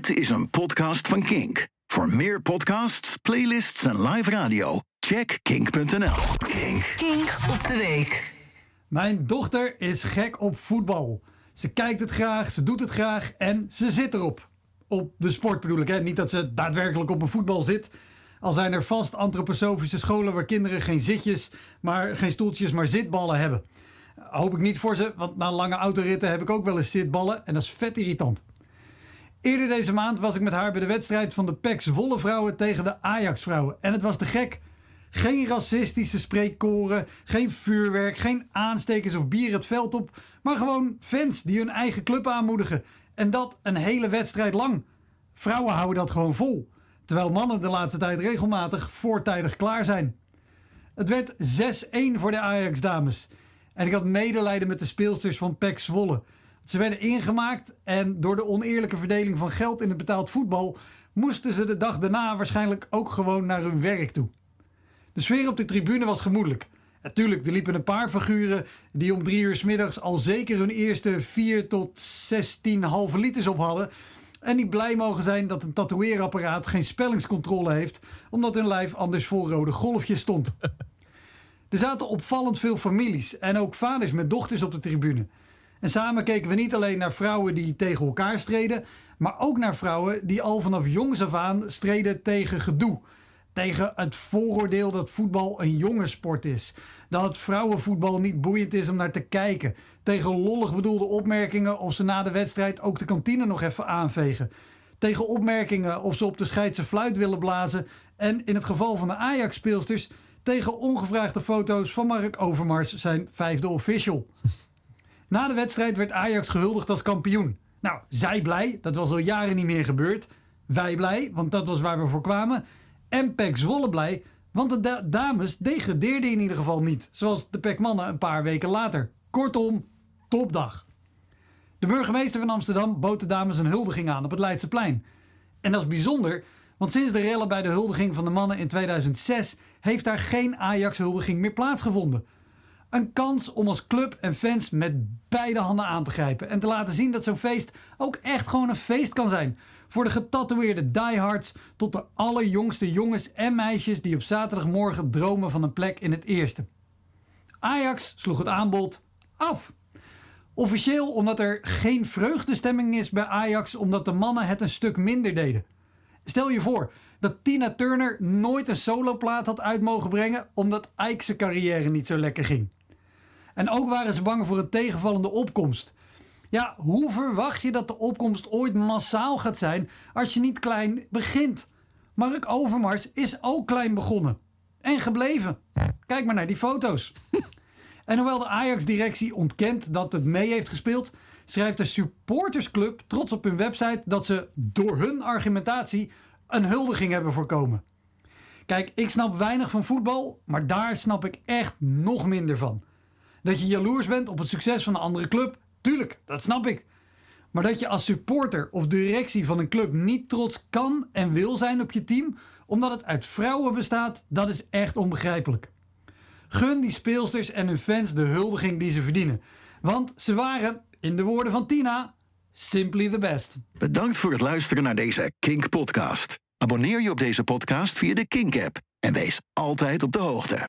Dit is een podcast van Kink. Voor meer podcasts, playlists en live radio, check kink.nl. Kink. Kink op de week. Mijn dochter is gek op voetbal. Ze kijkt het graag, ze doet het graag en ze zit erop. Op de sport bedoel ik, hè? niet dat ze daadwerkelijk op een voetbal zit. Al zijn er vast antroposofische scholen waar kinderen geen zitjes, maar geen stoeltjes, maar zitballen hebben. Hoop ik niet voor ze, want na lange autoritten heb ik ook wel eens zitballen en dat is vet irritant. Eerder deze maand was ik met haar bij de wedstrijd van de PEC Zwolle vrouwen tegen de Ajax vrouwen. En het was te gek. Geen racistische spreekkoren, geen vuurwerk, geen aanstekers of bier het veld op. Maar gewoon fans die hun eigen club aanmoedigen. En dat een hele wedstrijd lang. Vrouwen houden dat gewoon vol. Terwijl mannen de laatste tijd regelmatig voortijdig klaar zijn. Het werd 6-1 voor de Ajax-dames. En ik had medelijden met de speelsters van PEC Zwolle. Ze werden ingemaakt en door de oneerlijke verdeling van geld in het betaald voetbal moesten ze de dag daarna waarschijnlijk ook gewoon naar hun werk toe. De sfeer op de tribune was gemoedelijk. Natuurlijk, er liepen een paar figuren die om drie uur s middags al zeker hun eerste 4 tot 16 halve liters op hadden. En die blij mogen zijn dat een tatoeëerapparaat geen spellingscontrole heeft, omdat hun lijf anders vol rode golfjes stond. Er zaten opvallend veel families en ook vaders met dochters op de tribune. En samen keken we niet alleen naar vrouwen die tegen elkaar streden, maar ook naar vrouwen die al vanaf jongs af aan streden tegen gedoe. Tegen het vooroordeel dat voetbal een jongensport is. Dat vrouwenvoetbal niet boeiend is om naar te kijken. Tegen lollig bedoelde opmerkingen of ze na de wedstrijd ook de kantine nog even aanvegen. Tegen opmerkingen of ze op de scheidse fluit willen blazen. En in het geval van de Ajax-speelsters tegen ongevraagde foto's van Mark Overmars, zijn vijfde official. Na de wedstrijd werd Ajax gehuldigd als kampioen. Nou, zij blij, dat was al jaren niet meer gebeurd. Wij blij, want dat was waar we voor kwamen. En Pek Zwolle blij, want de da- dames degradeerden in ieder geval niet. Zoals de Pek mannen een paar weken later. Kortom, topdag. De burgemeester van Amsterdam bood de dames een huldiging aan op het Leidseplein. En dat is bijzonder, want sinds de rellen bij de huldiging van de mannen in 2006 heeft daar geen Ajax-huldiging meer plaatsgevonden. Een kans om als club en fans met beide handen aan te grijpen en te laten zien dat zo'n feest ook echt gewoon een feest kan zijn. Voor de getatoeëerde diehards tot de allerjongste jongens en meisjes die op zaterdagmorgen dromen van een plek in het eerste. Ajax sloeg het aanbod af. Officieel omdat er geen vreugdestemming is bij Ajax omdat de mannen het een stuk minder deden. Stel je voor dat Tina Turner nooit een soloplaat had uit mogen brengen omdat Ike zijn carrière niet zo lekker ging. En ook waren ze bang voor een tegenvallende opkomst. Ja, hoe verwacht je dat de opkomst ooit massaal gaat zijn als je niet klein begint? Mark Overmars is ook klein begonnen. En gebleven. Kijk maar naar die foto's. En hoewel de Ajax-directie ontkent dat het mee heeft gespeeld, schrijft de supportersclub trots op hun website dat ze door hun argumentatie een huldiging hebben voorkomen. Kijk, ik snap weinig van voetbal, maar daar snap ik echt nog minder van. Dat je jaloers bent op het succes van een andere club, tuurlijk, dat snap ik. Maar dat je als supporter of directie van een club niet trots kan en wil zijn op je team, omdat het uit vrouwen bestaat, dat is echt onbegrijpelijk. Gun die speelsters en hun fans de huldiging die ze verdienen. Want ze waren, in de woorden van Tina, simply the best. Bedankt voor het luisteren naar deze Kink-podcast. Abonneer je op deze podcast via de Kink-app en wees altijd op de hoogte.